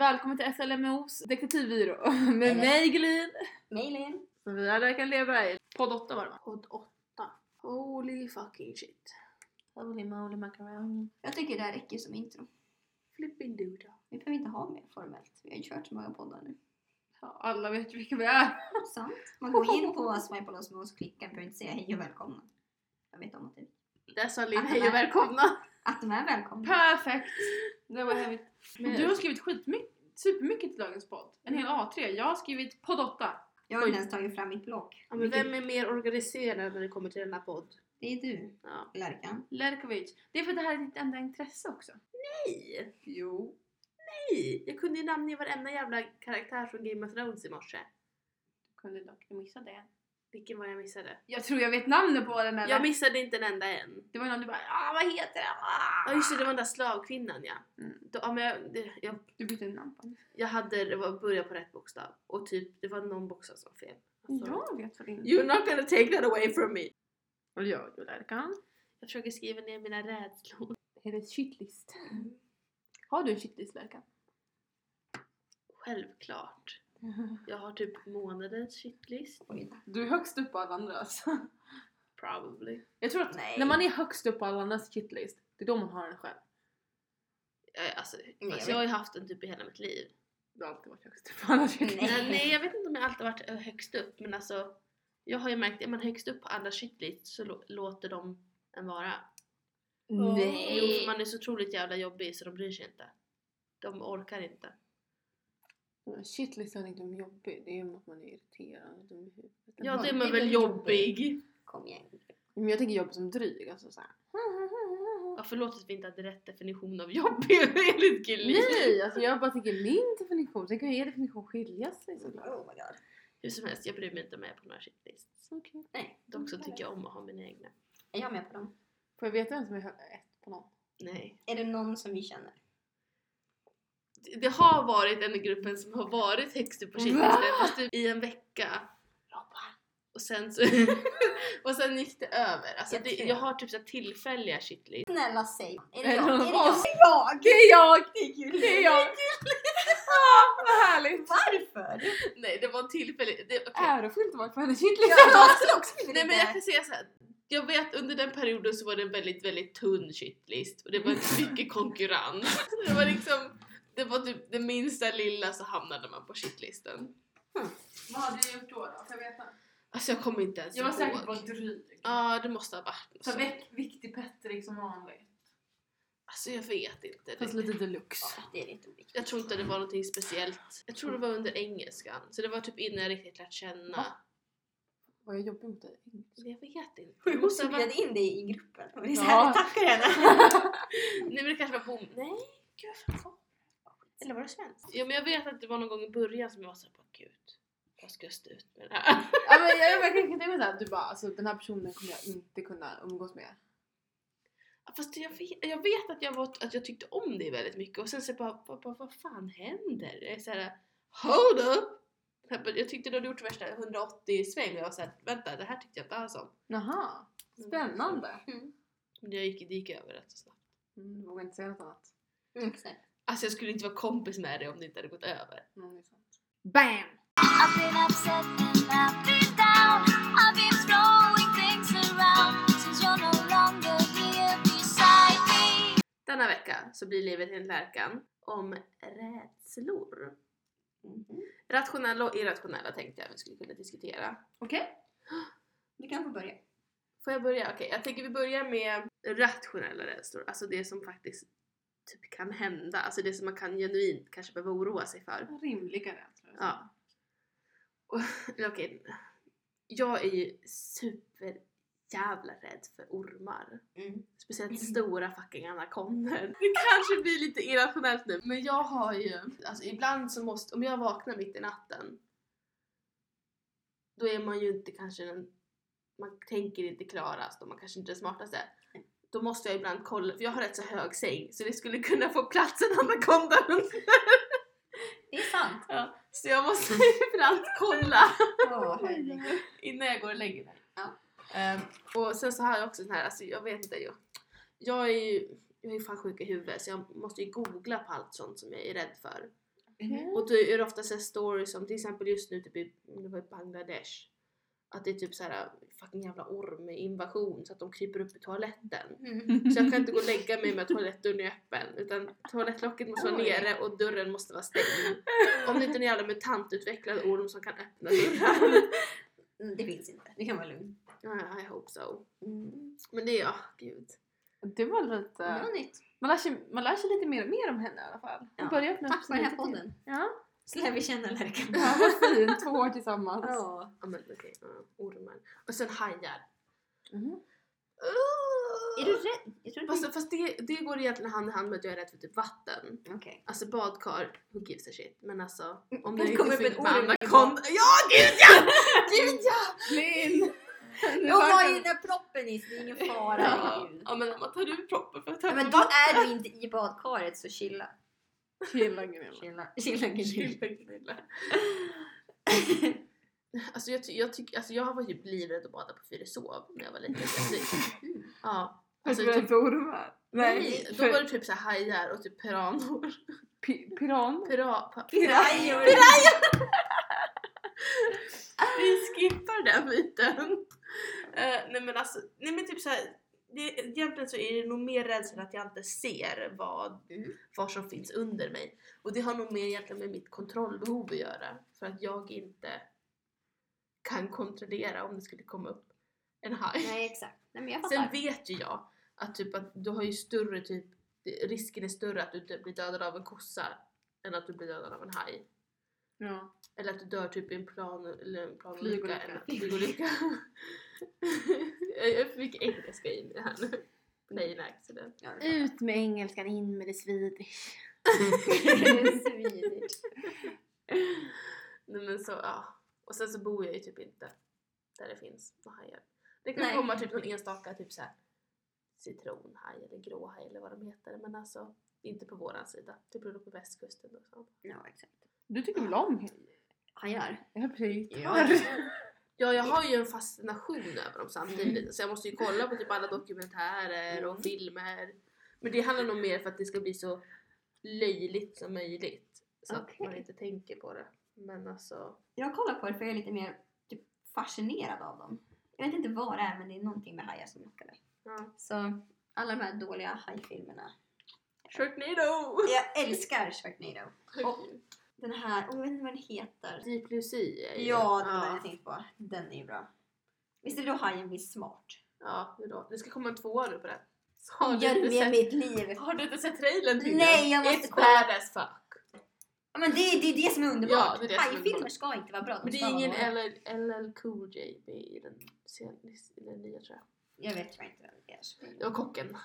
Välkommen till SLMOs detektivbyrå med mig Glin. Mejlen. Och vi alla kan leva i. Podd 8 var det va? Podd 8. Holy fucking shit. Holy moly macaroni. Jag tycker det här räcker som intro. Flipping duda. Vi behöver inte ha mer formellt. Vi har ju kört så många poddar nu. Ja, alla vet ju vilka vi är. Sant. Man går in på Swipe All Osmos och klickar att inte säga hej och välkomna. Jag vet om att, det, Där sa Linn hej och välkomna. att de är välkomna. Perfekt! Det var. Men- Du har skrivit skitmycket, supermycket till dagens podd. En hel A3. Jag har skrivit podd 8. Jag har inte ens tagit fram mitt block. Ja, men vem är mer organiserad när det kommer till denna podd? Det är du, Ja. Lärkan. Lerkovic. Det är för att det här är ditt enda intresse också. Nej! Jo. Nej! Jag kunde ju namnge varenda jävla karaktär från Game of Thrones i morse. Du kunde dock missa det. Vilken var jag missade? Jag tror jag vet namnet på den eller? Jag missade inte en enda än. Det var någon du bara ah vad heter den? Ah. Ja just det, det var den där slavkvinnan ja. Mm. Då, ja men jag, det, jag, Du bytte namn på den. jag hade, det var börja på rätt bokstav. Och typ, det var någon bokstav som fel. Alltså, Jag vet vad din... You're not gonna take that away from me! Vad gör du Lerkan? Jag försöker skriva ner mina rädslor. Är ett shitlist? Har du en shitlist Lerkan? Självklart. Jag har typ månadens shitlist. Oj. Du är högst upp på alla andras. Probably. Jag tror att Nej. när man är högst upp på alla andras shitlist, det är då man har den själv. Jag, alltså, alltså, jag har ju haft den typ i hela mitt liv. Du har alltid varit högst upp på alla shitlist. Nej. Nej. Nej, jag vet inte om jag alltid varit eh, högst upp men alltså jag har ju märkt att är man högst upp på alla shitlist så lå- låter de en vara. Jo, för man är så otroligt jävla jobbig så de bryr sig inte. De orkar inte. Shitlist är inte jobbig, det är ju att man är irriterad och dum i huvudet. Ja, det är man väl jobbig. Kom igen. Men jag tänker jobb som dryg, alltså såhär. Ja, förlåt att vi inte hade rätt definition av jobbig enligt Gilly. Nej, alltså jag bara tänker min definition, sen kan er definition skilja sig såklart. Oh my god. Hur som helst, jag bryr mig inte om jag är på några shitlists. Okej. Nej. Dock så tycker jag om att ha mina egna. Är jag med på dem? Får jag veta vem som är ett på någon? Nej. Är det någon som vi känner? Det- har varit en i gruppen som har varit högst upp på shitlisten fast typ i en vecka. Och sen så... och sen gick det över. Alltså Jag det, jag har typ så tillfälliga shitlist. Snälla säg. Är det jag? Är det jag? Det är jag! Det är jag! Det är jag! ah, vad härligt! Varför? Nej det var en tillfällig... Det, okej. Ärofyllt att vara på hennes vilja Nej men jag kan säga så här. Jag vet under den perioden så var det en väldigt, väldigt tunn shitlist och det var inte mycket konkurrens. Det var liksom, det var typ det minsta lilla så hamnade man på shitlisten. Vad hade du gjort då? då? Får jag veta? Alltså jag kommer inte ens Jag var ihåg. på dryg. Ja det måste ha varit Så sånt. väck viktig Petrik som vanligt. Alltså jag vet inte. Fast lite deluxe. Ja, det är lite oviktigt. jag tror inte det var någonting speciellt. Jag tror det var under engelskan. Så det var typ innan jag riktigt lärt känna. Va? Var jag jobbig mot dig? Jag vet inte. Hon måste ha bjöd varit... in dig i gruppen. Och det är så Ja. tackar henne. Nej men det kanske var bom... Nej, gud vad fan var det? Eller var det svenskt? Ja men jag vet att det var någon gång i början som jag var såhär, bara gud. Jag ska stå ut med det här. ja, men jag, jag verkligen kan tänka mig såhär, du bara alltså den här personen kommer jag inte kunna umgås med. Fast jag vet, jag vet att, jag var, att jag tyckte om det väldigt mycket och sen så bara, vad, vad, vad fan händer? Jag är såhär, hold up! Jag tyckte du hade gjort värsta 180 sväng och jag var såhär, vänta det här tyckte jag inte alls om. Jaha, spännande. Men jag gick, det gick över rätt så snabbt. Mm, vågar inte säga något annat. Mm, exakt. Alltså jag skulle inte vara kompis med dig om det inte hade gått över. Mm, det är sant. BAM! I've been upset and I've been down. I've been throwing things around since you're no longer here beside me. Denna vecka så blir livet enligt Lärkan om rädslor. Mhm. Rationella och irrationella tänkte jag vi skulle kunna diskutera. Okej. Du kan få börja. Får jag börja? Okej, jag tänker vi börjar med rationella rädslor. Alltså det som faktiskt typ kan hända. Alltså det som man kan genuint kanske behöva oroa sig för. Rimliga rädslor. Ja. Okej. Jag är ju super jävla rädd för ormar. Mm. Speciellt stora fucking anakondor. Det kanske blir lite irrationellt nu men jag har ju, alltså ibland så måste, om jag vaknar mitt i natten då är man ju inte kanske den, man tänker inte klarast och man kanske inte är den smartaste. Då måste jag ibland kolla, för jag har rätt så hög säng så det skulle kunna få plats en anakonda under. Det är sant. Ja, så jag måste ibland kolla herregud. innan jag går och lägger mig. Ja. Ehm, och sen så har jag också sån här, alltså jag vet inte, jag, jag är ju jag är fan sjuk i huvudet så jag måste ju googla på allt sånt som jag är rädd för. Mhm. Och då är det ofta så stories som till exempel just nu typ i Bangladesh. Att det är typ så här fucking jävla orminvasion så att de kryper upp i toaletten. Mm. Så jag kan inte gå och lägga mig med toalettdörren är öppen utan toalettlocket måste vara nere och dörren måste vara stängd. Om det inte är en jävla mutantutvecklad orm som kan öppna dörren. Det finns inte, det kan vara lugn. Ja, I hope so. Mm. Men det är ja, gud. Det var Det lite... var nytt. Man lär, sig, man lär sig lite mer och mer om henne i alla fall. Ja. börjar öppna Tack för den här podden. Ja. Så lär vi känna Lärkan. ja, vad fint. Två år tillsammans. Ja. Ja men okej, ja, ormar. Och sen hajar. Mhm. Är du rädd? Jag tror Fast, det, det går egentligen hand i hand med att jag är rädd för typ vatten. Okej. Alltså badkar, who gives a shit. Men alltså om det kommer upp en med orm anakonda. Ja gud ja! Gud ja! Linn! Jag har ju den proppen i så det är ingen fara. Ja, ja men om man tar ur proppen för att Ja, men då är du inte i badkaret så chilla. Chilla Gunilla. Chilla, chilla, chilla. Chilla, Gunilla. Alltså jag, jag, tyck, alltså jag var typ livrädd att bada på Fyrishov när jag var liten. Alltså, ja. Alltså, typ, för ormar? nej, då för var det typ så här hajar och typ piranor. pi- piran? Pira, pa, Pirajor. Vi skippar den biten. Eh, nej men alltså, nej men typ såhär. Det, egentligen så är det nog mer rädslan att jag inte ser vad, Mm. vad som finns under mig. Och det har nog mer egentligen med mitt kontrollbehov att göra. För att jag inte kan kontrollera om det skulle komma upp en haj. Nej exakt. Nej men jag Sen vet ju jag att, typ att du har ju större typ, risken är större att du dö- blir dödad av en kossa än att du blir dödad av en haj. Ja. Eller att du dör typ i en plan eller en planolycka. Flygolycka. än att- Flygolycka. jag mycket engelska in i det här nu. Plane accident. Ja, Ut med engelskan, in med det swedish. fattar. Swedish. Nej men så ja. Och sen så bor jag ju typ inte där det finns några hajar. Det kan Nej. komma typ någon enstaka typ såhär citronhaj eller gråhaj eller vad de heter. Men alltså inte på våran sida. Typ uppe på västkusten och så. Ja exakt. Du tycker väl om Hajar. Jag höll precis Ja. Ja, jag har ju en fascination över dem samtidigt. Så jag måste ju kolla på typ alla dokumentärer och Mm. filmer. Men det handlar nog mer för att det ska bli så löjligt som möjligt. Så att Okej. man inte tänker på det. Men alltså... Jag kollar på det för jag är lite mer typ, fascinerad av dem. Jag vet inte vad det är men det är någonting med hajar som lockar mig. Ja. Så alla de här dåliga hajfilmerna. Sharknado! Jag älskar Sharknado. Och den här, oh, jag vet inte vad den heter. Deep Blue Sea är ju- Ja, det var den jag tänkte på. Den är ju bra. Visst är det då hajen blir smart? Ja, det, är då. det ska komma en tvåa nu på den. Så har, du inte med sett, mitt liv. har du inte sett trailern till Nej, den? jag måste It's kolla. bad as fuck. Ja, men det, det är det som är underbart. Det är det som är Hajfilmer underbart. ska inte vara bra. Men det är ingen. LL, LL Cool J med i den, sen- i den nya tror jag. Jag vet tyvärr inte vem det är. Det var kocken.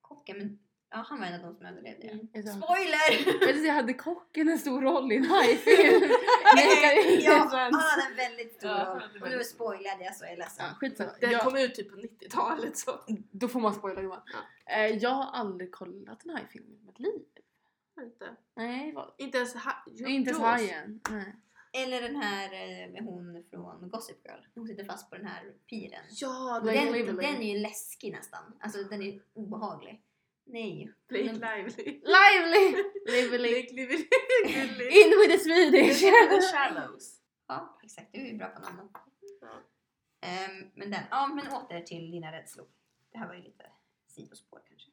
Kocken, men ja, han var en av de som överlevde. Mm. Jag Spoiler! vill säga, hade kocken en stor roll i en hajfilm? Nej, ja, han hade en väldigt stor Ja, roll. hade Och nu väldigt- spoilade jag så jag är ledsen. Ja, skitsamma. Den Jag, kom ut typ på 90-talet så. då får man spoila Johan. Ja. Eh, jag har aldrig kollat en hajfilm i mitt liv. Inte, Nej, vad? inte ens ha, inte ens Jaws. hajen. Nej. Eller den här eh, med hon från Gossip Girl. Hon sitter fast på den här piren. Ja, Den, den är ju läskig nästan. Alltså den är obehaglig. Nej. Blake Men- Lively. Lively! Lively. Blake Lively. In with the Swedish! The Shallows. Ja, exakt. Du är ju bra på namnen. Ja. Ehm, men den. Ja, men åter till dina rädslor. Det här var ju lite sidospår kanske.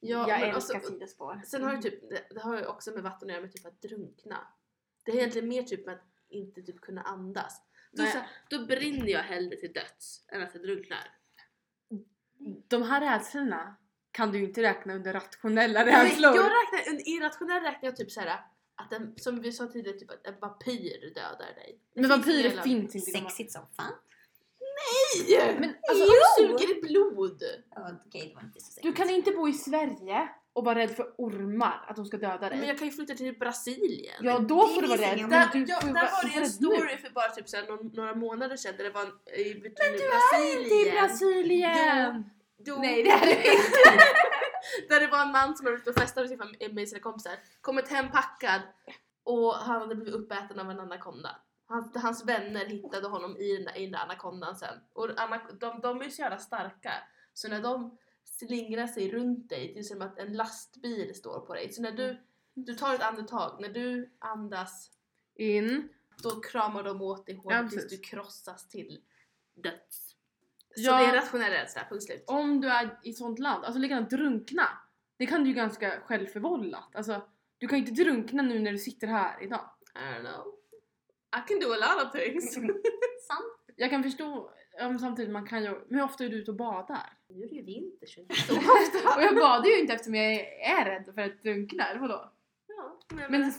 Ja, jag men älskar alltså, sidospår. Sen har det typ, det, det har ju också med vatten att göra med typ att drunkna. Det är egentligen mer typ med att inte typ kunna andas. Då, så, då brinner jag hellre till döds än att jag drunknar. De här rädslorna kan du ju inte räkna under rationella Men rädslor. Jag räknar, en irrationell räknar jag typ såhär att en, som vi sa tidigare, typ att en vampyr dödar dig. Det Men vampyrer finns inte. i Sexigt som fan. Nej! Men Alltså, Jo! de suger i blod! Ja, Okej, det var inte så sexigt. Du kan inte bo i Sverige och vara rädd för ormar, att de ska döda dig. Men jag kan ju flytta till Brasilien. Ja, då Det får du vara rädd. Men Där, du ja, där var det en story för bara typ såhär, några månader sedan där det var en, i, men Du är inte i Brasilien! Jo, Nej, det är det inte. Där det var en man som hade varit och festat med, fam- med sina kompisar, kommit hem packad och han hade blivit uppäten av en anakonda. Hans, hans vänner hittade honom i den i den där anakondan sen. Och anak- de, de är ju så jävla starka så när de slingrar sig runt dig, det är som att en lastbil står på dig. Så när du Du tar ett andetag. När du andas, In. då kramar de åt dig Ja, hårt tills precis. du krossas till döds. Så Ja. det är rationell rädsla, punkt slut. Om du är i sånt land, alltså likadant drunkna. Det kan du ju ganska självförvållat. Alltså, du kan ju inte drunkna nu när du sitter här idag. I don't know. I can do a lot of things. Sant. Jag kan förstå, men samtidigt man kan ju, men hur ofta är du ute och badar? nu är det ju vinter så inte så ofta. Och jag badar ju inte eftersom jag är rädd för att drunkna, eller vadå? Ja, men, Men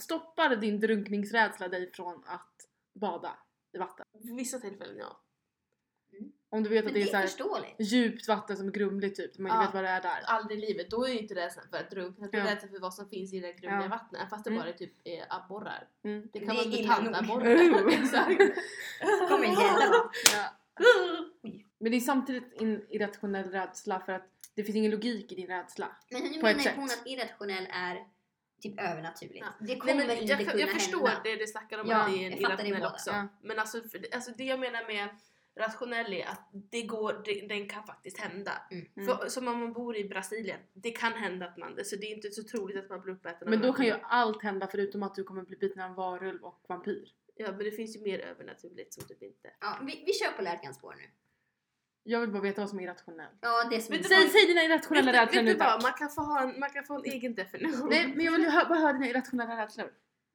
stoppar din drunkningsrädsla dig från att bada i vatten? vid vissa tillfällen ja. Om du vet Men att det är, det så är förståeligt. djupt vatten som är grumligt typ, man Ja. vet vad det är där. Aldrig i livet, då är ju inte rädslan för att drunkna, du är Ja. rädsla för vad som finns i det grumliga Ja. vattnet. Fast det Mm. bara är typ är abborrar. Mm. Det kan Det vara. Oh. Exakt. kommer gälla va? Ja. Men det är samtidigt en irrationell rädsla för att det finns ingen logik i din rädsla. Men ett menar hon att irrationell är typ övernaturligt. Ja. Det Nej, kommer men inte jag, kunna jag förstår hända. det du snackar om Ja, att det är en irrationell också. Ja. Men alltså, för, alltså det jag menar med rationell är att det går, det, den kan faktiskt hända. Mm. För, som om man bor i Brasilien, det kan hända att man, så det är inte så troligt att man blir uppäten Men en då kan ju allt hända förutom att du kommer bli biten av en varulv och vampyr. Ja men det finns ju mer övernaturligt som typ inte... Ja, vi, vi kör på lärkans spår nu. Jag vill bara veta vad som är irrationellt. Ja, det som Säg, säg dina irrationella rädslor nu tack. Man kan, få ha en, man kan få en egen definition. Nej men jag vill bara höra dina irrationella rädslor.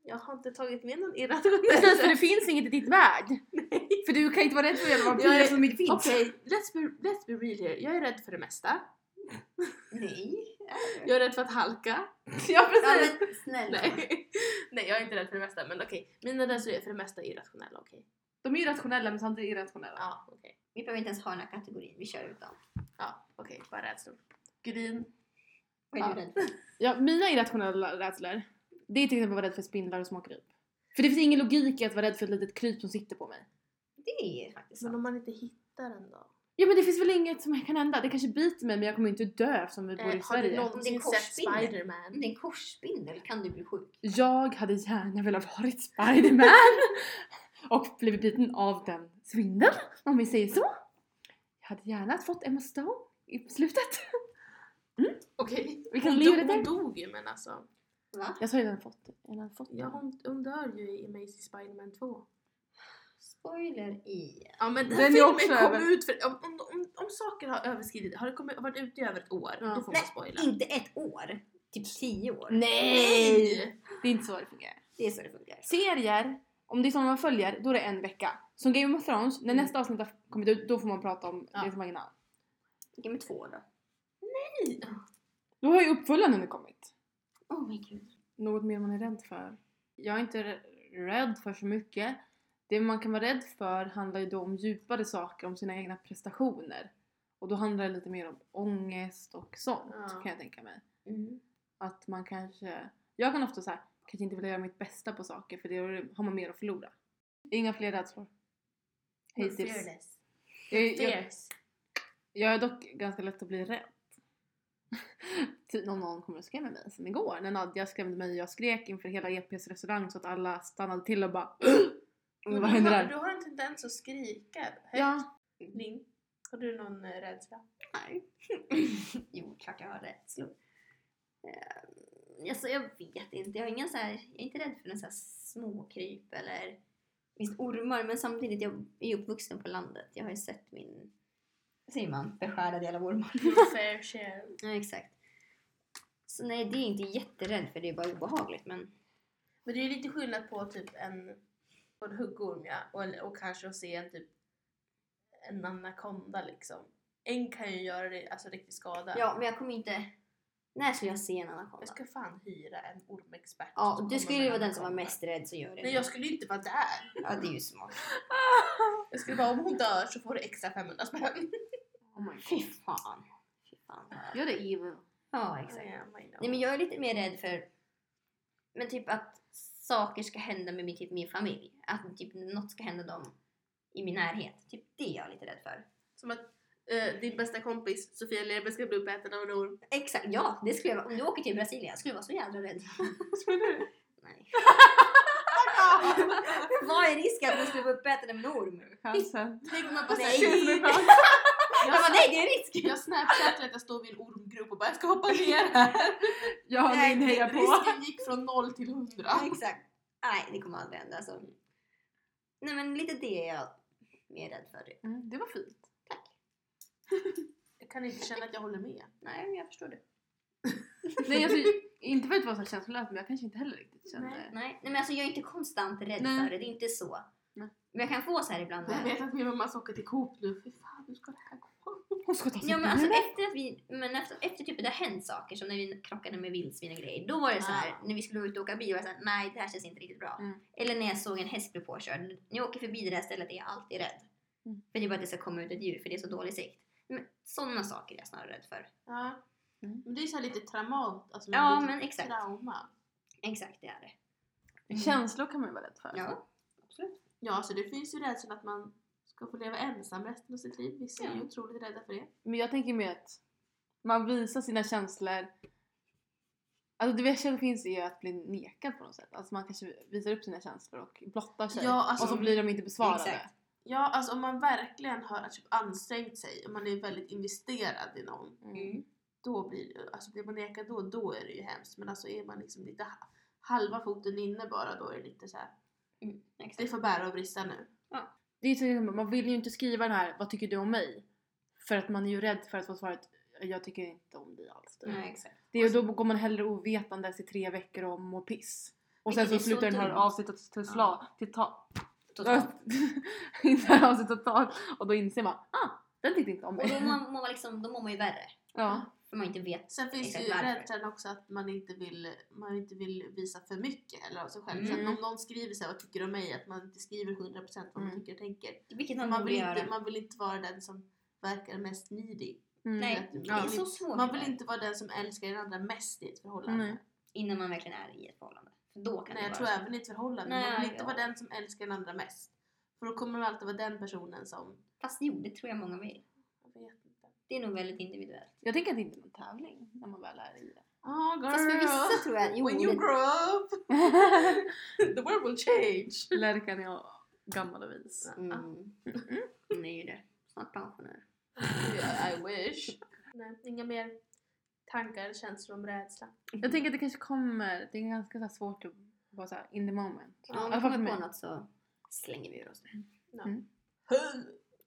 Jag har inte tagit med någon irrationell för det finns inget i ditt värld. Nej. För du kan inte vara rädd för Jag vampyrer är- som inte finns. Okej, let's, be, let's be real here. Jag är rädd för det mesta. Nej. Jag är rädd för att halka. Ja Ja precis. men snälla. Nej. Nej, jag är inte rädd för det mesta. Men okej, mina rädslor är för det mesta irrationella. Okej. De är irrationella men samtidigt irrationella. Ja, okej. Vi behöver inte ens ha den här kategorin, vi kör utan. Ja, okej. Bara rädslor. Green. Vad är Ja. du rädd för? Ja, mina irrationella rädslor, det är till exempel att vara rädd för spindlar och småkryp. För det finns ingen logik i att vara rädd för ett litet kryp som sitter på mig. Det är faktiskt Men sant. om man inte hittar den då? Ja men det finns väl inget som kan hända. Det kanske biter mig men jag kommer inte dö eftersom vi bor i Eh, har du Sverige. Det är någonsin en sett. Om Spiderman? det är en korsspindel kan du bli sjuk. Jag hade gärna velat varit Spiderman och blivit biten av den svindeln om vi säger så. Jag hade gärna fått Emma Stone i slutet. Okej. Vi kan Hon, leva dog, det hon dog ju men alltså. Va? Jag sa ju den fått. Den hade fått Ja, hon, hon dör ju i Amazing Spiderman 2. Spoiler i. Ja men den, Den filmen kom över. ut för... Om, om, om, om saker har överskridit, har det kommit, varit ute i över ett år, Ja. då får man Nej, spoila. inte ett år. Typ tio år. Nej! Det är inte så det fungerar. Det är så det funkar. Serier, om det är sådana man följer, då är det en vecka. Som Game of Thrones, när Mm. nästa avsnitt har kommit ut, då får man prata om Ja. det som var innan. Vilka med två då? Då har ju uppföljaren nu kommit. Oh my gud. Något mer man är rädd för? Jag är inte rädd för så mycket. Det man kan vara rädd för handlar ju då om djupare saker, om sina egna prestationer. Och då handlar det lite mer om ångest och sånt Ja. kan jag tänka mig. Mm. Att man kanske... Jag kan ofta säga kanske inte vilja göra mitt bästa på saker för det har man mer att förlora. Inga fler rädslor. Hittills. Fearless. Jag, jag, jag är dock ganska lätt att bli rädd. typ om någon kommer och skrämmer mig. Som igår när Nadja skrämde mig och jag skrek inför hela EPs restaurang så att alla stannade till och bara Vad har, där? Du har en tendens att skrika högt. Ja, Linn, har du någon eh, rädsla? Nej. jo, klart jag har rädslor. Uh, alltså, jag vet inte. Jag, har ingen så här, jag är inte rädd för någon så här småkryp eller visst ormar. Men samtidigt, jag är uppvuxen på landet. Jag har ju sett min, säger man, beskärda del av ormar. Fair share. ja, exakt. Så nej, det är inte jätterädd för det är bara obehagligt. Men Men det är lite skillnad på typ en, på en huggorm ja, och, och kanske att se en typ en anakonda liksom. En kan ju göra det, alltså riktig skada. ja, men jag kommer inte... När skulle jag se en anakonda? Jag ska fan hyra en ormexpert. Ja, du skulle ju vara den som var mest rädd så gör det. Nej jag skulle ju inte vara där. Ja, det är ju smart. Jag skulle bara om hon dör så får du extra 500 spänn. Oh my Fy fan. Fy fan. Gör det evil. Ja, exakt. Yeah. Nej men jag är lite mer rädd för men typ att saker ska hända med min, typ, min familj. Att typ något ska hända dem i min närhet. Typ det är jag lite rädd för. Som att eh, din bästa kompis Sofia Leber ska bli uppäten av en orm. Exakt, ja det skulle jag vara. Om du åker till Brasilien skulle jag vara så jävla rädd. Skulle du? Nej. Vad är risken att man skulle bli uppäten av en orm? Chansen. Tänk om man såhär... Jag bara, nej det är risk! Jag snapchatar att jag står vid en ormgrop och bara jag ska hoppa ner här. Jag har min heja på. Risken gick från noll till hundra. Ja, exakt. Nej, det kommer aldrig hända. Så. Nej, men lite det är jag mer rädd för. Mm, det var fint. Tack. Jag kan inte känna att jag håller med. Nej, men jag förstår det. Nej, alltså, inte för att vara så känslolös men jag kanske inte heller riktigt kände... Nej. Nej, nej men alltså jag är inte konstant rädd Nej. för det. Det är inte så. Nej. Men jag kan få så här ibland. Jag vet att min mamma ska åka till Coop nu. Fy fan, hur ska det här gå? Hon ska ta sig Ja men alltså efter att vi, men efter, efter typ det har hänt saker som när vi krockade med vildsvin och grejer. Då var det så här, Ah. när vi skulle ut och åka bil var det så här, nej det här känns inte riktigt bra. Mm. Eller när jag såg en häst bli påkörd. När jag åker förbi det där stället är jag alltid rädd. Mm. För det är bara att det ska komma ut ett djur för det är så dålig sikt. Men sådana saker är jag snarare rädd för. Ja. Mm. Men det är så här lite traumat. Alltså, Ja, lite men exakt. Trauma. Exakt det är det. Mm. Känslor kan man ju vara rädd för. Ja, absolut. Ja, så det finns ju rädslan att man ska få leva ensam resten av sitt liv. Vissa är ju Ja. otroligt rädda för det. Men jag tänker mer att man visar sina känslor Alltså det värsta som finns är ju att bli nekad på något sätt. Alltså man kanske visar upp sina känslor och blottar sig. Ja, alltså- och så blir de inte besvarade. Exakt. Ja, alltså om man verkligen har typ ansträngt sig och man är väldigt investerad i någon. Mm. Då blir det, alltså blir man nekad då, då är det ju hemskt. Men alltså är man liksom lite ha- halva foten inne bara, då är det lite så här. Mm. Det får bära och brista nu. Det är så, man vill ju inte skriva den här vad tycker du om mig? För att man är ju rädd för att få svaret jag tycker inte om dig alls. Nej, exakt. Det är, då går man hellre ovetandes i tre veckor och mår piss. Och sen så så slutar den här avsnittet till slag, till ta, Totalt. inte avsnittet totalt. Och då inser man, ah, den tyckte inte om Och då mig. mår man, mår man liksom, då mår man ju värre. Ja. För man inte vet. Sen finns ju rädslan också att man inte vill, man inte vill visa för mycket heller av sig själv. Så Mm. att om någon skriver så här, vad tycker du om mig? Att man inte skriver 100% vad man Mm. tycker och tänker. Vilket Man, man, vill borde inte, göra. man vill inte vara den som verkar mest needy. Mm. Nej, det är så svårt. Man vill inte vara den som älskar den andra mest i ett förhållande. Nej. Innan man verkligen är i ett förhållande. För då kan Nej, det jag tror så. även i ett förhållande. Nej, man vill inte ja. vara den som älskar den andra mest. För då kommer man alltid vara den personen som... Fast jo, det tror jag många vill. Det är nog väldigt individuellt. Jag tänker att det inte är någon tävling när man väl är i det. Ah, girl. Fast för vissa tror jag, jo, When you grow up, the world will change. Lärkan är gammal och vis. mm, hon är ju det. Snart pensionär. I, I wish. Nej, inga mer tankar, känslor om rädsla. Jag tänker att det kanske kommer, det är ganska så svårt att vara så här in the moment. Ja, om vi kommer på något så slänger vi ur oss det. Ja. Mm. Ja,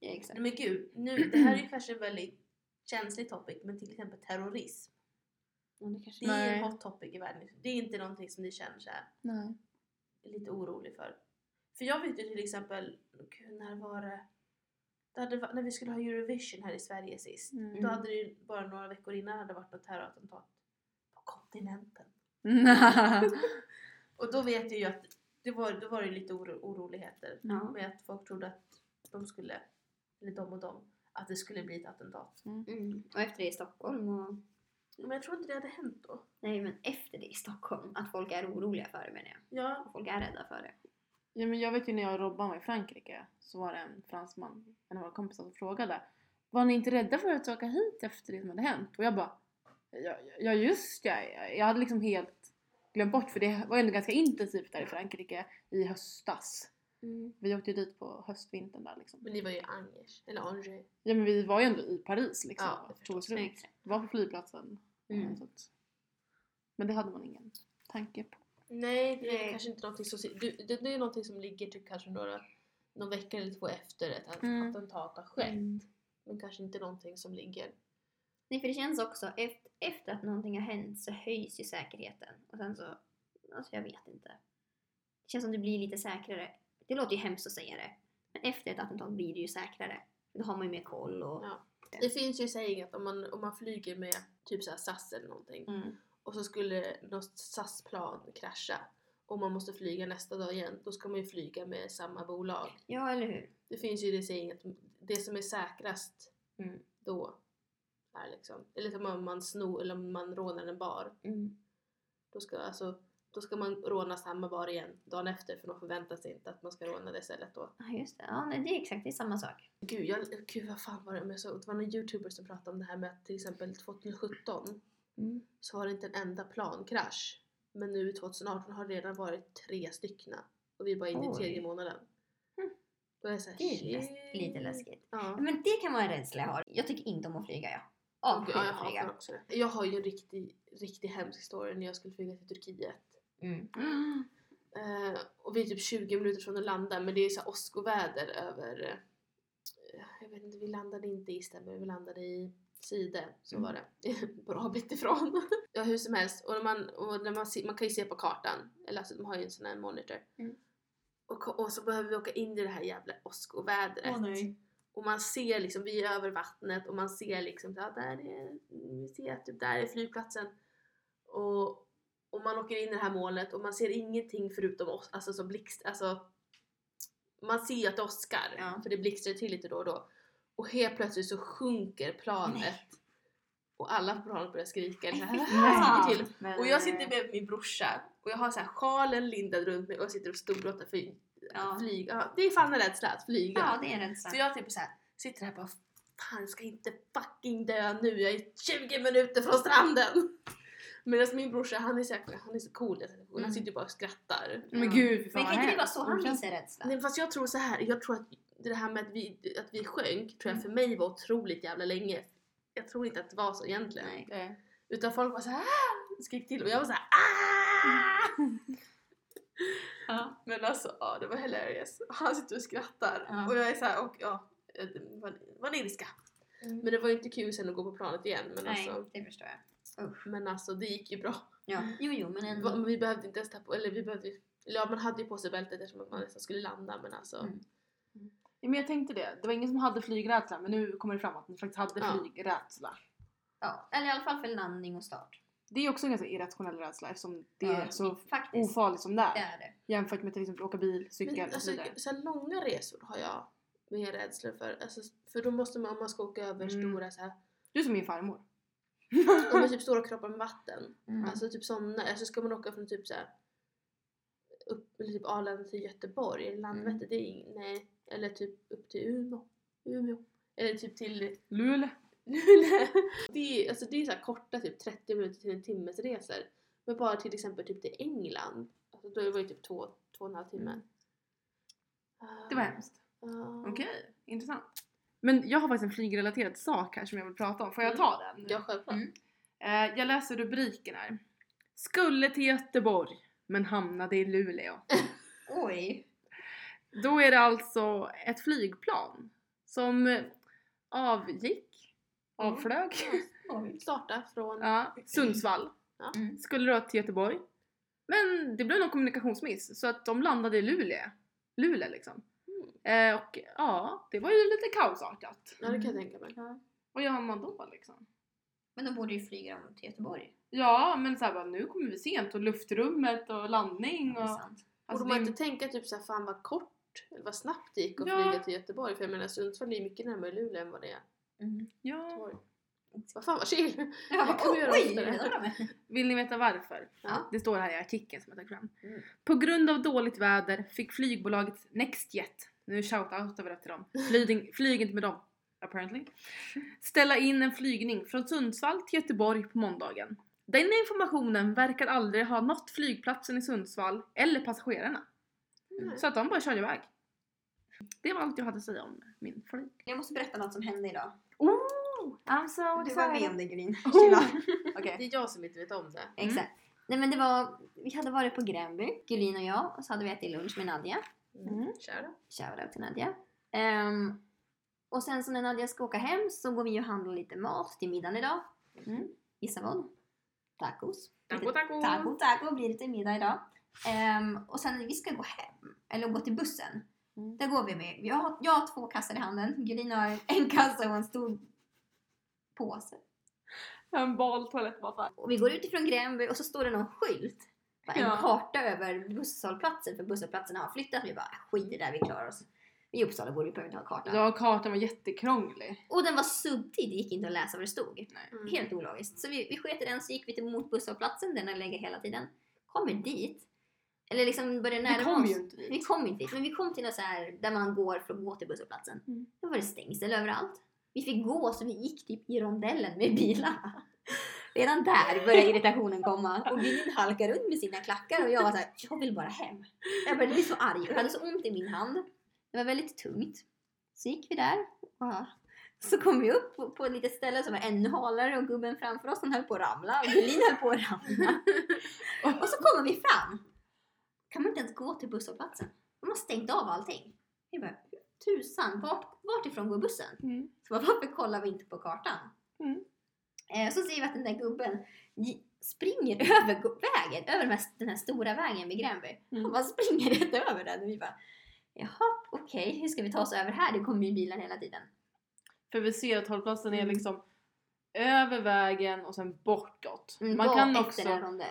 exakt. Men gud, nu, det här är ju kanske väldigt känslig topic, men till exempel terrorism. Ja, det Det är en hot topic i världen. Det är inte någonting som ni känner så här, Nej. är lite orolig för. För jag vet ju till exempel, gud, när var det? hade, när vi skulle ha Eurovision här i Sverige sist. Mm. Då hade det ju bara några veckor innan hade varit något terrorattentat på kontinenten. Och då vet jag ju att det var, då var det lite oro, oroligheter Ja. med att folk trodde att de skulle, eller de och de, att det skulle bli ett attentat. Mm. Och efter det i Stockholm och... Men jag tror inte det hade hänt då. Nej men efter det i Stockholm. Att folk är oroliga för det menar jag. Ja, Och folk är rädda för det. Ja, men jag vet ju när jag och Robban var i Frankrike så var det en fransman, en av våra kompisar som frågade Var ni inte rädda för att åka hit efter det som hade hänt? Och jag bara Ja, ja just ja. jag hade liksom helt glömt bort för det var ändå ganska intensivt där i Frankrike i höstas. Vi åkte ju dit på höstvintern där liksom. men ni var ju i Angers, eller Angers. Ja men vi var ju ändå i Paris liksom. Ja, tog oss runt. Var på flygplatsen. Mm. Att, men det hade man ingen tanke på. Nej, det är Nej. kanske inte någonting som, du, det, det är någonting som ligger typ kanske några, någon vecka eller två efter ett att- Mm. attentat har skett. Mm. Men kanske inte någonting som ligger... Nej för det känns också, efter, efter att någonting har hänt så höjs ju säkerheten. Och sen så, alltså jag vet inte. Det känns som det blir lite säkrare. Det låter ju hemskt att säga det. Men efter ett attentat blir det ju säkrare. Då har man ju mer koll och... Ja. Det finns ju sägning att om man, om man flyger med typ så här SAS eller någonting Mm. och så skulle något SAS-plan krascha och man måste flyga nästa dag igen, då ska man ju flyga med samma bolag. Ja, eller hur? Det finns ju det sägning att det som är säkrast Mm. då är liksom, eller som om man snor eller om man rånar en bar, Mm. då ska, alltså, då ska man råna samma bar igen dagen efter för de förväntar sig inte att man ska råna det stället då. Ja, just det. Ja, nej, det är exakt det är samma sak. Gud, jag, gud vad fan var det? Jag såg, det var någon youtuber som pratade om det här med att till exempel 2017 Mm. så var det inte en enda plankrasch. Men nu 2018 har det redan varit tre styckna. Och vi är bara inne i tredje månaden. Mm. Då är jag såhär, Det är läs- lite läskigt. Ja. Men det kan vara en rädsla jag har. Jag tycker inte om att flyga, avskyr att jag hatar flyga. också det. Jag har ju en riktig, riktigt hemsk historia när jag skulle flyga till Turkiet. Mm. Eh, och vi är typ 20 minuter från att landa men det är så åskoväder över... Eh, jag vet inte, vi landade inte i Istanbul, vi landade i Side. Så Mm. var det. Bra bit ifrån. ja hur som helst. Och, när man, och när man, se, man kan ju se på kartan. Eller alltså de har ju en sån här monitor. Mm. Och, och så behöver vi åka in i det här jävla åskovädret. Nej. Och man ser liksom, vi är över vattnet och man ser liksom, ja, där är, vi ser att typ, där är flygplatsen. Och, och man åker in i det här målet och man ser ingenting förutom oss, alltså så blixt, alltså man ser ju att det åskar Ja. för det blixtrar till lite då och då. Och helt plötsligt så sjunker planet Nej. och alla på planet börjar skrika så här, till. Och jag sitter med min brorsa och jag har så här sjalen lindad runt mig och jag sitter och storgråter för Ja. att flyga. Ja, Det är fan en rädsla att flyga. Ja, det är en rädsla. Så jag typ så här, sitter här och bara Fan jag ska inte fucking dö nu, jag är 20 minuter från stranden! Medan min brorsa han är så, här, han är så cool situationen, han Mm. sitter bara och skrattar. Men gud fy fan Men kan inte det vara så han visar rädsla? Nej fast jag tror så här, jag tror att det här med att vi, att vi sjönk tror jag Mm. för mig var otroligt jävla länge. Jag tror inte att det var så egentligen. Nej. Utan folk var så här "Ah!" skrek till och jag var så här "Ah!" Ja. Men alltså ja det var hilarious. Han sitter och skrattar Ja. och jag är så här och ja, van- vaniljiska. Mm. Men det var ju inte kul sen att gå på planet igen. Men, Nej, alltså, det förstår jag. Usch. men alltså det gick ju bra. Ja. Jo, jo, men ändå. Vi behövde inte ens ta på, eller vi behövde ja man hade ju på sig bältet eftersom att man nästan skulle landa men alltså. Mm. Ja, men jag tänkte det, det var ingen som hade flygrädsla men nu kommer det fram att ni faktiskt hade Ja. flygrädsla. Ja. Eller i alla fall för landning och start. Det är också en ganska irrationell rädsla eftersom det Ja, är så Faktiskt. ofarligt som det Det är. är det. Jämfört med till exempel åka bil, cykel Men, och alltså, så vidare. så här, långa resor har jag mer rädsla för. Alltså, för då måste man, om man ska åka över Mm. stora så här, Du är som min farmor. om det typ stora kroppar med vatten. Mm. Alltså typ sådana, alltså ska man åka från typ så här, upp, eller typ Arlanda till Göteborg eller Landvetter, Mm. det är ing- nej. Eller typ upp till Umeå. Umeå. Eller typ till Luleå. Luleå. det är, alltså det är så korta typ 30 minuter till en timmes resor. Men bara till exempel typ till England. Alltså då var det typ två, två och en halv timme. Mm. Det var hemskt. Ja. Okej, intressant. Men jag har faktiskt en flygrelaterad sak här som jag vill prata om. Får jag Mm. ta den? Ja, självklart. Mm. Eh, jag läser rubriken här. Skulle till Göteborg men hamnade i Luleå. Oj. Då är det alltså ett flygplan som avgick, Mm. avflög, Oj. Starta från... ja, Sundsvall. Ja. Mm. Skulle då till Göteborg. Men det blev någon kommunikationsmiss så att de landade i Luleå. Luleå liksom. Eh, och ja, det var ju lite kaosartat. Ja, det kan jag tänka mig. Ja. Vad gör man då liksom? Men de borde ju flyga dem till Göteborg. Ja, men så här, bara, nu kommer vi sent och luftrummet och landning och... sant. Alltså, Borde man det- inte tänka typ såhär, fan vad kort eller vad snabbt det gick att Ja. flyga till Göteborg? För jag menar Sundsvall är ju mycket närmare Luleå än vad det är Mm. Ja. Göteborg. Vad fan vad chill! Ja, Det kan vi göra oj. Vill ni veta varför? Ja. Det står här i artikeln som jag tagit fram. Mm. På grund av dåligt väder fick flygbolaget Nextjet, nu shout-out över till dem, flyg, flyg inte med dem apparently, ställa in en flygning från Sundsvall till Göteborg på måndagen. Den informationen verkar aldrig ha nått flygplatsen i Sundsvall eller passagerarna. Mm. Så att de bara körde iväg. Det var allt jag hade att säga om min flyg. Jag måste berätta något som hände idag. Oh, I'm so Du var med om det Gulin. Oh. Okej. Det är jag som inte vet om det. Exakt. Nej men det var, vi hade varit på Gränby, Gulin och jag, och så hade vi ätit lunch med Nadja. Mm. Kära. Shoutout till Nadja. Ehm, och sen så när Nadja ska åka hem så går vi och handlar lite mat till middagen idag. Mm. Gissa vad? Tacos. Taco, Lite- taco. Taco, taco blir det till middag idag. Ehm, och sen när vi ska gå hem, eller gå till bussen. Mm. Där går vi med, jag har, jag har två kassar i handen, Gulin har en kassa och en stor påse. En bal toalettmatta. Och vi går utifrån Gränby och så står det någon skylt. En Ja. karta över busshållplatser för busshållplatserna har flyttat. Vi bara skit i det där, vi klarar oss. Vi i Uppsala bor vi inte ha karta. Ja, kartan var jättekrånglig. Och den var suddig, det gick inte att läsa vad det stod. Mm. Helt ologiskt. Så vi, vi sket i den så gick vi till mot busshållplatsen, den har legat hela tiden. Kommer dit. Eller liksom börjar Vi närma kom oss. ju inte dit. Vi kom inte dit, men vi kom till något så här där man går för att gå till busshållplatsen. Mm. Då var det stängsel överallt. Vi fick gå så vi gick typ i rondellen med bilarna. Redan där började irritationen komma och Gudrun halkar runt med sina klackar och jag var såhär, jag vill bara hem. Jag började bli så arg och jag hade så ont i min hand. Det var väldigt tungt. Så gick vi där och Så kom vi upp på, på ett litet ställe som var ännu halare och gubben framför oss han höll på att ramla och Elin höll på att ramla. Och så kommer vi fram. Kan man inte ens gå till busshållplatsen? De har stängt av allting. Vi bara, tusan, vart, ifrån går bussen? Mm. Så bara, varför kollar vi inte på kartan? Mm. Eh, så ser vi att den där gubben springer över vägen, över den här, den här stora vägen vid Gränby. Han Mm. bara springer rätt över den och vi bara, jaha, okej, hur ska vi ta oss över här? Det kommer ju bilar hela tiden. För vi ser att hållplatsen är Mm. liksom över vägen och sen bortåt. Mm, Man kan också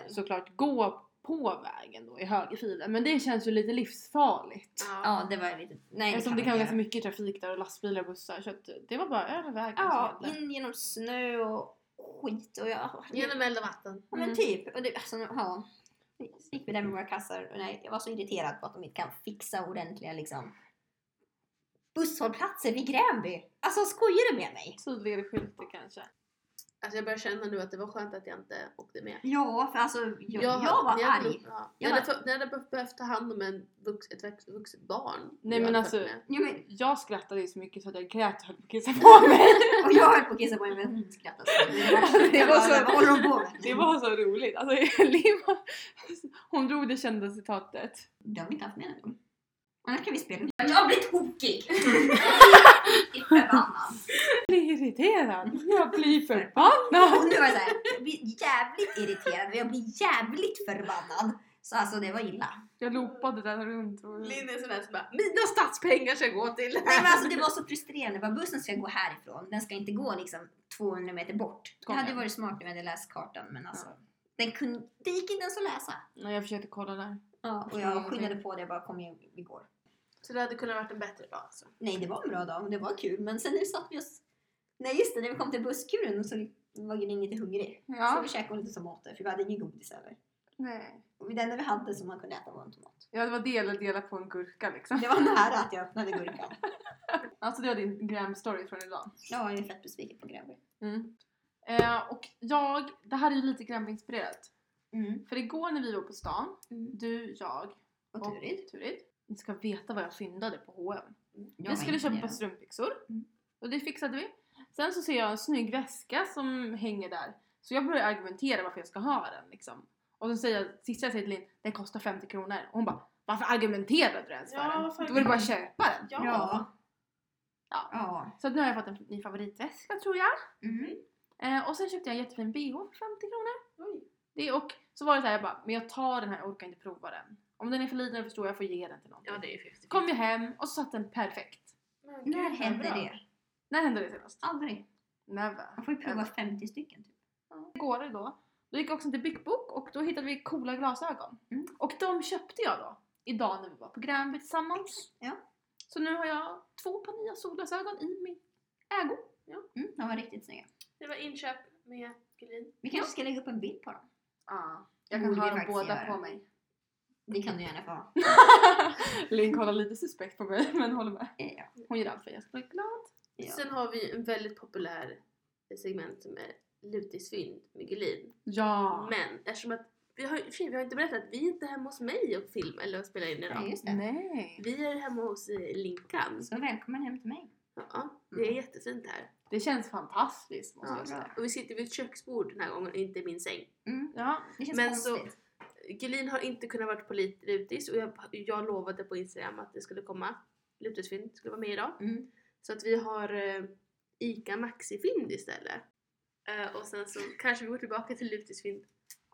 såklart gå på vägen då i högerfilen men det känns ju lite livsfarligt. Ja, det var lite... Nej, Eftersom det kan vara ganska mycket trafik där och lastbilar och bussar så att det var bara över vägen Ja, in genom snö och skit och ja, Genom eld och vatten. ja men Mm. typ. Och det, alltså, ja. Så gick vi där med våra kassar och nej, jag var så irriterad på att de inte kan fixa ordentliga liksom busshållplatser vid Gränby. Alltså skojar du med mig? Tydligare skyltar kanske. Alltså jag börjar känna nu att det var skönt att jag inte åkte med. Ja, för alltså jag, jag, hade- var hade- arg. Ja. Jag Jag hade, var- hade be- behövt ta hand om en vux, ett vux- vuxet barn. Nej, Jag men alltså-. Ja, men, Jag skrattade ju så mycket så att jag grät och höll på att kissa på mig. och jag höll på att kissa på mig men hon skrattade så. Det var så- håller hon på med? Det var så roligt. Alltså, Liv, hon drog det kända citatet. Det har vi inte haft med någon gång. Annars kan vi spela. Jag blir tokig! Jag är förbannad. Jag blir irriterad. Jag blir förbannad. Och nu var jag såhär, jag blir jävligt irriterad och jag blir jävligt förbannad. Så alltså det var illa. Jag loopade den runt. Och... Linn är där som bara mina statspengar ska gå till det Nej men alltså det var så frustrerande. Bara, bussen ska gå härifrån. Den ska inte gå liksom 200 meter bort. Det hade varit smart om jag hade läst kartan men alltså. Den kunde, det gick inte ens att läsa. Nej, jag försökte kolla där. Ja, och jag skyndade på det. Bara kom igen, vi går. Så det hade kunnat varit en bättre dag alltså. Nej det var en bra dag och det var kul. Men sen nu satt vi oss... Nej just det, när vi kom till busskuren så var Gudrun lite hungrig. Så Ja. vi käkade lite tomater för vi hade ingen godis heller. Nej. Och det enda vi hade som man kunde äta var en tomat. Ja, det var del eller dela på en gurka liksom. Det var nära att jag öppnade gurkan. Alltså det var din gram-story från idag. Ja, jag är fett besviken på Gränby. Mm. Eh, och jag, det här är ju lite Gram-inspirerat. Mm. För igår när vi var på stan, Mm. du, jag Och Turid. Turid. Ni ska veta vad jag fyndade på H&M. Jag Vi skulle köpa imponerad. strumpbyxor. Mm. Och det fixade vi. Sen så ser jag en snygg väska som hänger där. Så jag börjar argumentera varför jag ska ha den liksom. Och så säger jag, sista jag säger till Linn, den kostar 50 kronor. Och hon bara, varför argumenterade du ens för Ja, den? Då var det bara köpa den. Ja. Ja. Ja. Ja. Så nu har jag fått en ny favoritväska tror jag. Mm. Eh, och sen köpte jag en jättefin bh för 50 kronor. Oj. Det, och så var det så här, jag bara, men jag tar den här, jag orkar inte prova den. Om den är för liten eller för stor, jag får ge den till någon. Ja det är ju 50 Kom jag hem och så satt den perfekt. När hände det? När hände det senast? Aldrig. Never. Man får ju prova 50 stycken. Typ. Igår då, då gick jag också till Big Book och då hittade vi coola glasögon. Mm. Och de köpte jag då, idag när vi var på Gränby tillsammans. Ja. Så nu har jag två par nya solglasögon i min ägo. Mm, de var riktigt snygga. Det var inköp med Gulin. Vi kanske ska lägga upp en bild på dem. Ah, jag Det kan borde ha dem båda göra. på mig. Det kan du gärna få ha. Linn kollar lite suspekt på mig men håller med. Ja. Hon gör allt för att jag ska bli glad. Ja. Sen har vi en väldigt populär segment som är Lutisfynd med Gulin. Ja! Men eftersom att vi har, och för sig, vi har inte berättat att vi är inte hemma hos mig och filmar eller och spelar in idag. Nej, just det. Nej. Vi är hemma hos eh, Linkan. Så välkommen hem till mig. Ja, det är Mm. jättefint här. Det känns fantastiskt måste Ja, jag säga. och vi sitter vid ett köksbord den här gången, inte i min säng. Mm. Ja. Det känns Men så- konstigt. Gulin har inte kunnat vara på Lutis och jag, jag lovade på Instagram att det skulle komma Lutisfynd skulle vara med idag. Mm. Så att vi har eh, ICA Maxi-fynd istället. Eh, och sen så kanske vi går tillbaka till Lutisfynd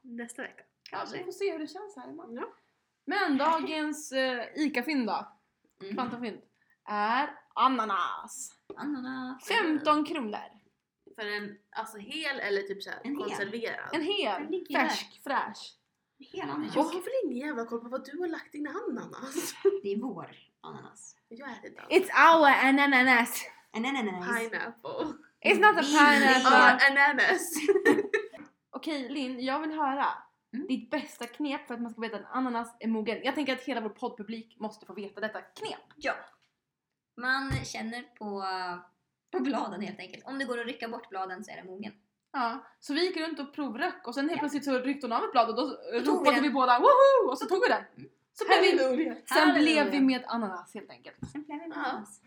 nästa vecka. ja, vi får se hur det känns här imorgon. Ja. Men dagens uh, ICA-fynd då, Mm. Är ananas. Ananas. 15 kronor. För en alltså hel eller typ såhär En konserverad. En hel, färsk, fräsch. Hela ananas. Jag har väl ingen jävla koll på vad du har lagt in i ananas. Det är vår ananas. Jag äter inte alls. It's our ananas. Ananas. Pineapple. It's not a Vi- pineapple. Ja, ananas. Okej Linn, jag vill höra Mm. ditt bästa knep för att man ska veta att ananas är mogen. Jag tänker att hela vår poddpublik måste få veta detta knep. Ja. Man känner på, på bladen helt enkelt. Om det går att rycka bort bladen så är det mogen. Ja, så vi gick runt och provröck och sen helt plötsligt så ryckte hon av ett blad och då vi ropade vi båda woho! Och så tog vi den. Så blev vi, sen blev vi med ananas helt enkelt. Sen blev en Ja. ananas.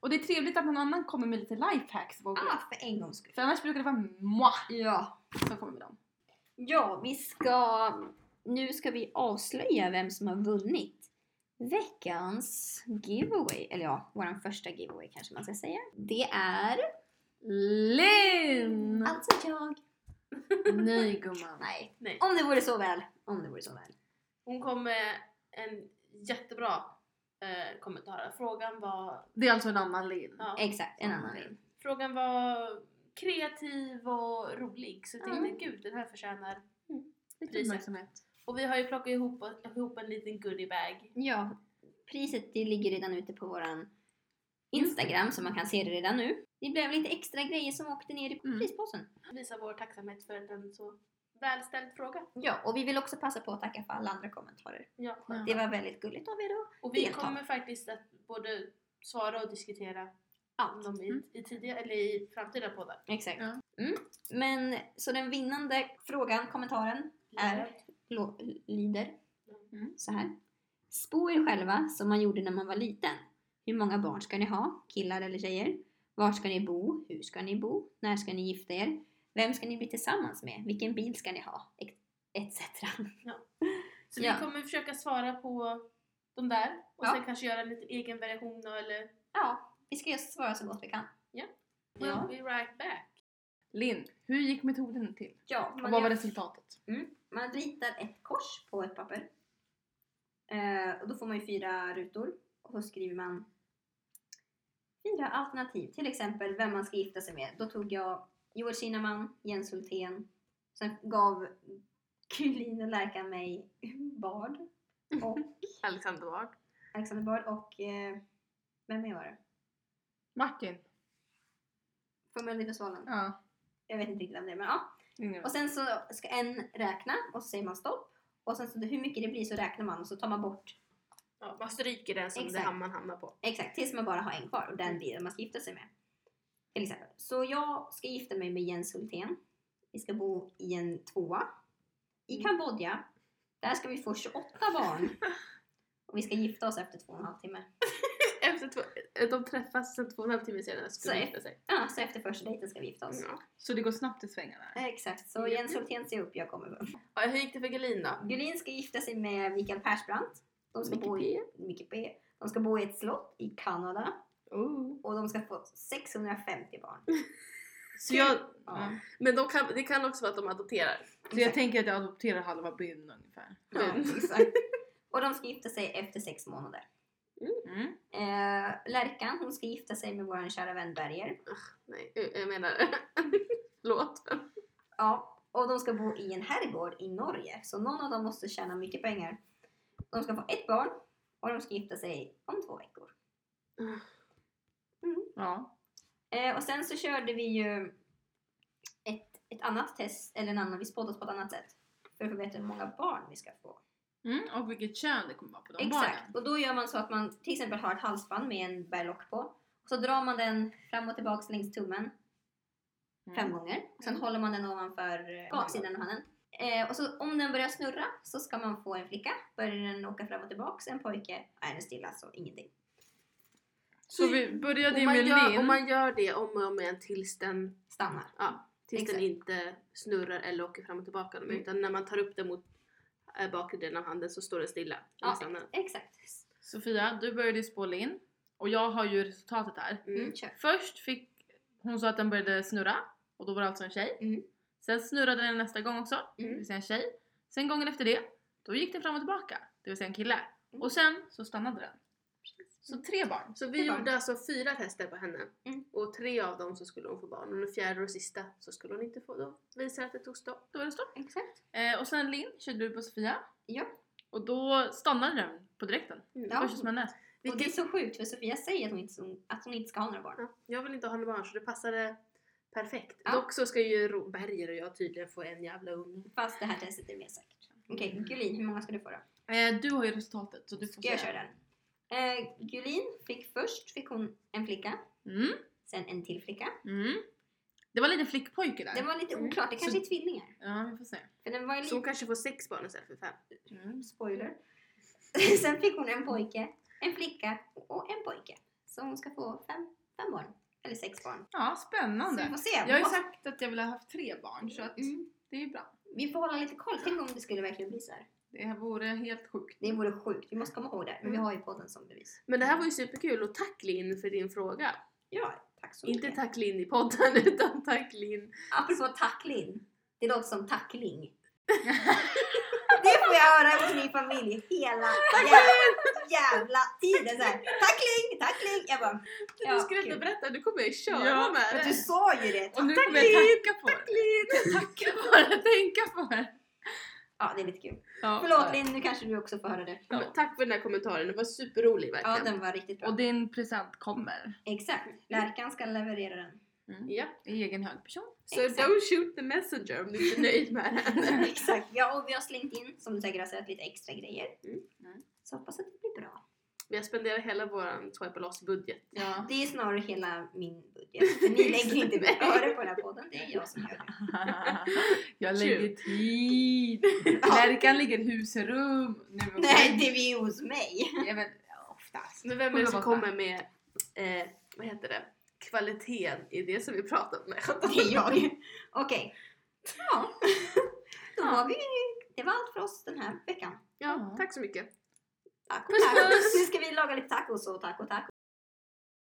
Och det är trevligt att någon annan kommer med lite lifehacks. jag. Ah, för en gångs skull. För annars brukar det vara moi Ja. som kommer med dem. Ja, vi ska... Nu ska vi avslöja vem som har vunnit veckans giveaway. Eller ja, vår första giveaway kanske man ska säga. Det är Linn! alltså jag. Nej gumman. Nej, Nej. om det vore så väl. Om det vore så väl. Hon kom med en jättebra eh, kommentar. Frågan var, Det är alltså en annan Linn. ja, Exakt, en annan Linn. frågan var kreativ och rolig. Så jag tänkte Ja. gud den här förtjänar. Lite Priset. uppmärksamhet. Och vi har ju plockat ihop, ihop en liten goodiebag. Ja, priset det ligger redan ute på våran Instagram så man kan se det redan nu. Det blev lite extra grejer som åkte ner i Mm. prispåsen. Visa vår tacksamhet för en så välställd fråga. Ja, och vi vill också passa på att tacka för alla andra kommentarer. Ja. Det var väldigt gulligt av er då. Och vi Delta. kommer faktiskt att både svara och diskutera Allt. dem i, Mm. i tidiga eller i framtida poddar. Exakt. Ja. Mm. Men så den vinnande frågan, kommentaren, är, lo, lyder Mm. så här. Spå er själva som man gjorde när man var liten. Hur många barn ska ni ha? Killar eller tjejer? Var ska ni bo? Hur ska ni bo? När ska ni gifta er? Vem ska ni bli tillsammans med? Vilken bil ska ni ha? Etc. Så Ja. vi kommer försöka svara på de där och Ja. sen kanske göra en liten egen version då, eller Ja, vi ska just svara så gott vi kan. we'll Ja. be right back. Linn, hur gick metoden till? Ja, Och vad var gör- resultatet? mm, man ritar ett kors på ett papper. Eh, och då får man ju fyra rutor. Och så skriver man fyra alternativ. Till exempel vem man ska gifta sig med. Då tog jag Joel Kinnaman, Jens Hultén. Sen gav Kulin och Lärkan mig Bard. Och Alexander Ward. Alexander Bard och eh, vem mer var det? Martin? Från Melodifestivalen. Ja. Jag vet inte riktigt vem det är men ja. ingen Och sen så ska en räkna och så säger man stopp. Och sen så hur mycket det blir så räknar man och så tar man bort Ja, man stryker den som det Exakt. ham- man hamnar på. exakt tills man bara har en kvar och den blir den man ska gifta sig med. Till exempel. Så jag ska gifta mig med Jens Hultén. Vi ska bo i en tvåa i Kambodja. Där ska vi få 28 barn. Och vi ska gifta oss efter två och en halv timme. Efter två, de träffas sen två och en halv timme senare ska Så de gifta sig. Ja, så efter första dejten ska vi gifta oss. Ja. Så det går snabbt i svängarna? Exakt, så Jens Hultén ser upp, jag kommer. Ja, hur gick det för Gelin då? Gulin ska gifta sig med Mikael Persbrandt. De ska Micke bo i, Micke P. De ska bo i ett slott i Kanada. Oh. Och de ska få 650 barn. Så jag, Ja. men de kan, det kan också vara att de adopterar. Så jag tänker att jag adopterar halva byn ungefär. Ja, exakt. Och de ska gifta sig efter sex månader. Mm. Eh, Lärkan, hon ska gifta sig med vår kära vän Berger. Nej, jag menar låten. Ja, och de ska bo i en herrgård i Norge. Så någon av dem måste tjäna mycket pengar. De ska få ett barn och de ska gifta sig om två veckor. Ja. Eh, och sen så körde vi ju ett, ett annat test, eller en annan, vi spådde oss på ett annat sätt. För att få veta hur många barn vi ska få. Mm. Och vilket kön det kommer vara på de Exakt. barnen. Och då gör man så att man till exempel har ett halsband med en berlock på. Och så drar man den fram och tillbaks längs tummen Mm. fem gånger. Och sen håller man den ovanför baksidan av handen. Eh, och så om den börjar snurra så ska man få en flicka. Börjar den åka fram och tillbaks, en pojke, är den stilla så ingenting. Så vi började Och ju man, med gör, Linn. och man gör det om och om igen tills den, Stannar. ja, tills Exakt. den inte snurrar eller åker fram och tillbaka. Mm. Utan när man tar upp den mot äh, bakre delen av handen så står den stilla. Ja. stannar. Exakt. Sofia, du började spå Linn. Och jag har ju resultatet här. Mm. Mm, kör. Först fick hon sa att den började snurra. Och då var det alltså en tjej. Mm. Sen snurrade den nästa gång också. Det Mm. vill säga en tjej. Sen gången efter det, då gick den fram och tillbaka. Det vill säga en kille. Mm. Och sen så stannade den. Så tre barn. Så vi Det var- gjorde alltså fyra tester på henne. Mm. Och tre av dem så skulle hon få barn. Och den fjärde och sista så skulle hon inte få. Då visar det att det tog stopp. Då var det stopp. Exakt. Eh, och sen Linn körde du på Sofia. Ja. Och då stannade den på direkten. Ja. Första som hände. Och det är så sjukt för Sofia säger att hon inte, att hon inte ska ha några barn. Ja, jag vill inte ha några barn så det passade perfekt. Ja. Dock så ska ju Berger och jag tydligen få en jävla unge. Fast det här testet är mer säkert. Okej, Gulin, hur många ska du få då? Eh, du har ju resultatet så du får Ska jag säga. köra den? Eh, Gulin fick först fick hon en flicka, Mm, sen en till flicka. mm. Det var lite flickpojke där. Det var lite Mm. oklart, det kanske Så- är tvillingar. Ja, vi får se. För den var ju Så hon lite... kanske får sex barn istället för fem. Mm. Spoiler. sen fick hon en pojke, en flicka och en pojke. Så hon ska få fem, fem barn. Eller sex barn. Ja, Så vi spännande. får se. Jag har ju sagt att jag vill ha haft tre barn så att Mm. det är ju bra. Vi får hålla lite koll. Tänk om det skulle verkligen bli så här. Det här vore helt sjukt. Det vore sjukt. Vi måste komma ihåg det. Men vi Mm. har ju podden som bevis. Men det här var ju superkul och tack Linn för din fråga. Ja, tack så Inte mycket. tack Linn i podden utan tack Linn. Apropå tackling. Det låter som tackling. det får jag höra hos min familj hela jävla, jävla tiden. Så här, tackling, tackling. Jag bara, du skulle inte berätta, nu kommer köra Ja, med det. du sa ju det. Och nu kommer jag tacka på det. Tacka på det, tänka på det. Ja, det är lite kul. Ja. Förlåt Linn, nu kanske du också får höra det. Ja. Tack för den här kommentaren, det var superrolig Ja, verkligen. den var riktigt bra. Och din present kommer. Exakt. Lärkan ska leverera den. Mm. Ja. I egen hög person. Så Exakt. don't shoot the messenger om du inte är nöjd med den. Exakt. Ja, och vi har slängt in, som du säkert har sett, lite extra grejer. Mm. Mm. Så hoppas att det blir bra. Vi har spenderat hela våran swipe loss budget. Ja. Det är snarare hela min budget. För ni lägger inte ett öre på den här podden, det är jag som gör det. jag lägger tid. Lärkan ligger husrum. Nu Nej, det är vi hos mig. Ja, men, oftast. Men vem är det som kommer med, eh, vad heter det, kvaliteten i det som vi pratat om? Det är jag. Okej. Ja. Då Ja. har vi, det var allt för oss den här veckan. Ja, tack så mycket. Tack och Puss, tack. puss. Nu ska vi laga lite tacos och taco taco.